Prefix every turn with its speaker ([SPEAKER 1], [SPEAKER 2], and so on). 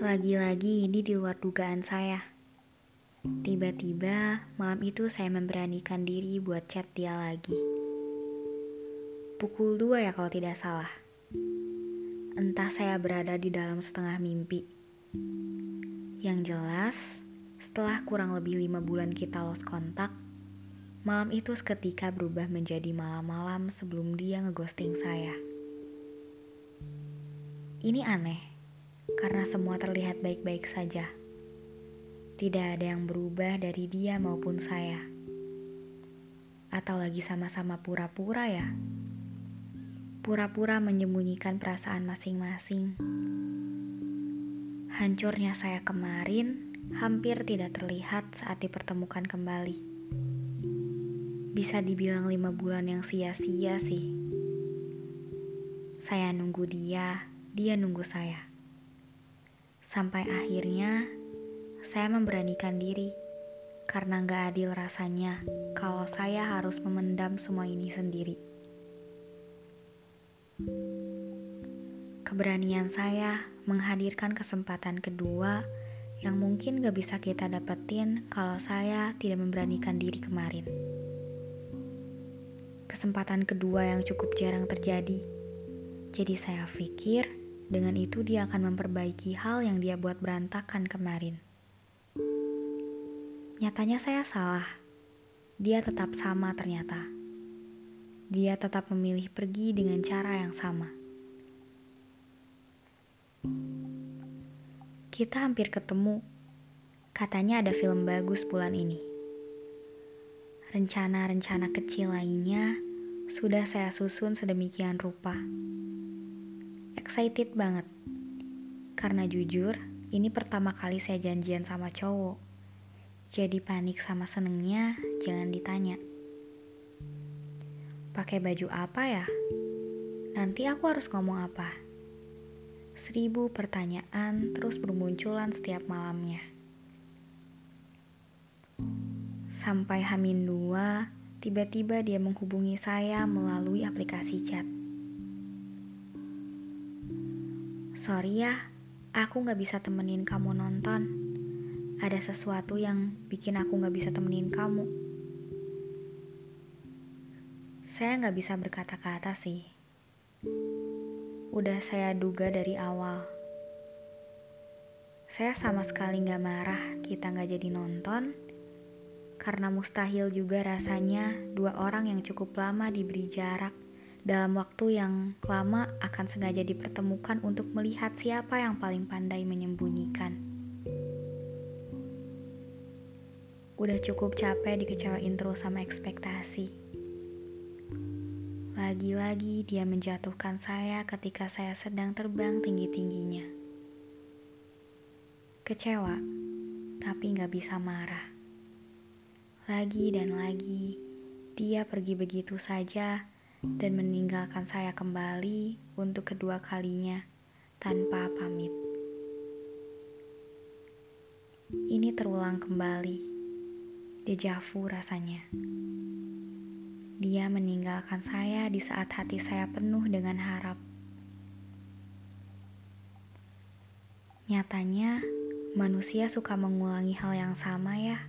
[SPEAKER 1] Lagi-lagi ini di luar dugaan saya. Tiba-tiba malam itu saya memberanikan diri buat chat dia lagi. Pukul dua ya kalau tidak salah. Entah saya berada di dalam setengah mimpi. Yang jelas, setelah kurang lebih lima bulan kita lost kontak, malam itu seketika berubah menjadi malam-malam sebelum dia ngeghosting saya. Ini aneh, karena semua terlihat baik-baik saja. Tidak ada yang berubah dari dia maupun saya. Atau lagi sama-sama pura-pura ya? Pura-pura menyembunyikan perasaan masing-masing. Hancurnya saya kemarin hampir tidak terlihat saat dipertemukan kembali. Bisa dibilang lima bulan yang sia-sia sih. Saya nunggu dia, dia nunggu saya. Sampai akhirnya saya memberanikan diri karena gak adil rasanya kalau saya harus memendam semua ini sendiri. Keberanian saya menghadirkan kesempatan kedua yang mungkin gak bisa kita dapetin kalau saya tidak memberanikan diri kemarin. Kesempatan kedua yang cukup jarang terjadi. Jadi saya pikir dengan itu dia akan memperbaiki hal yang dia buat berantakan kemarin. Nyatanya saya salah. Dia tetap sama ternyata. Dia tetap memilih pergi dengan cara yang sama. Kita hampir ketemu. Katanya ada film bagus bulan ini. Rencana-rencana kecil lainnya sudah saya susun sedemikian rupa. Excited banget. Karena jujur, ini pertama kali saya janjian sama cowok jadi panik sama senengnya, jangan ditanya. Pakai baju apa ya? Nanti aku harus ngomong apa? Seribu pertanyaan terus bermunculan setiap malamnya. Sampai Hamin dua, tiba-tiba dia menghubungi saya melalui aplikasi chat. Sorry ya, aku gak bisa temenin kamu nonton ada sesuatu yang bikin aku gak bisa temenin kamu. Saya gak bisa berkata-kata sih. Udah saya duga dari awal. Saya sama sekali gak marah kita gak jadi nonton, karena mustahil juga rasanya dua orang yang cukup lama diberi jarak dalam waktu yang lama akan sengaja dipertemukan untuk melihat siapa yang paling pandai menyembunyikan. Udah cukup capek dikecewain terus sama ekspektasi. Lagi-lagi dia menjatuhkan saya ketika saya sedang terbang tinggi-tingginya. Kecewa, tapi gak bisa marah. Lagi dan lagi, dia pergi begitu saja dan meninggalkan saya kembali untuk kedua kalinya tanpa pamit. Ini terulang kembali dejavu rasanya. Dia meninggalkan saya di saat hati saya penuh dengan harap. Nyatanya, manusia suka mengulangi hal yang sama, ya.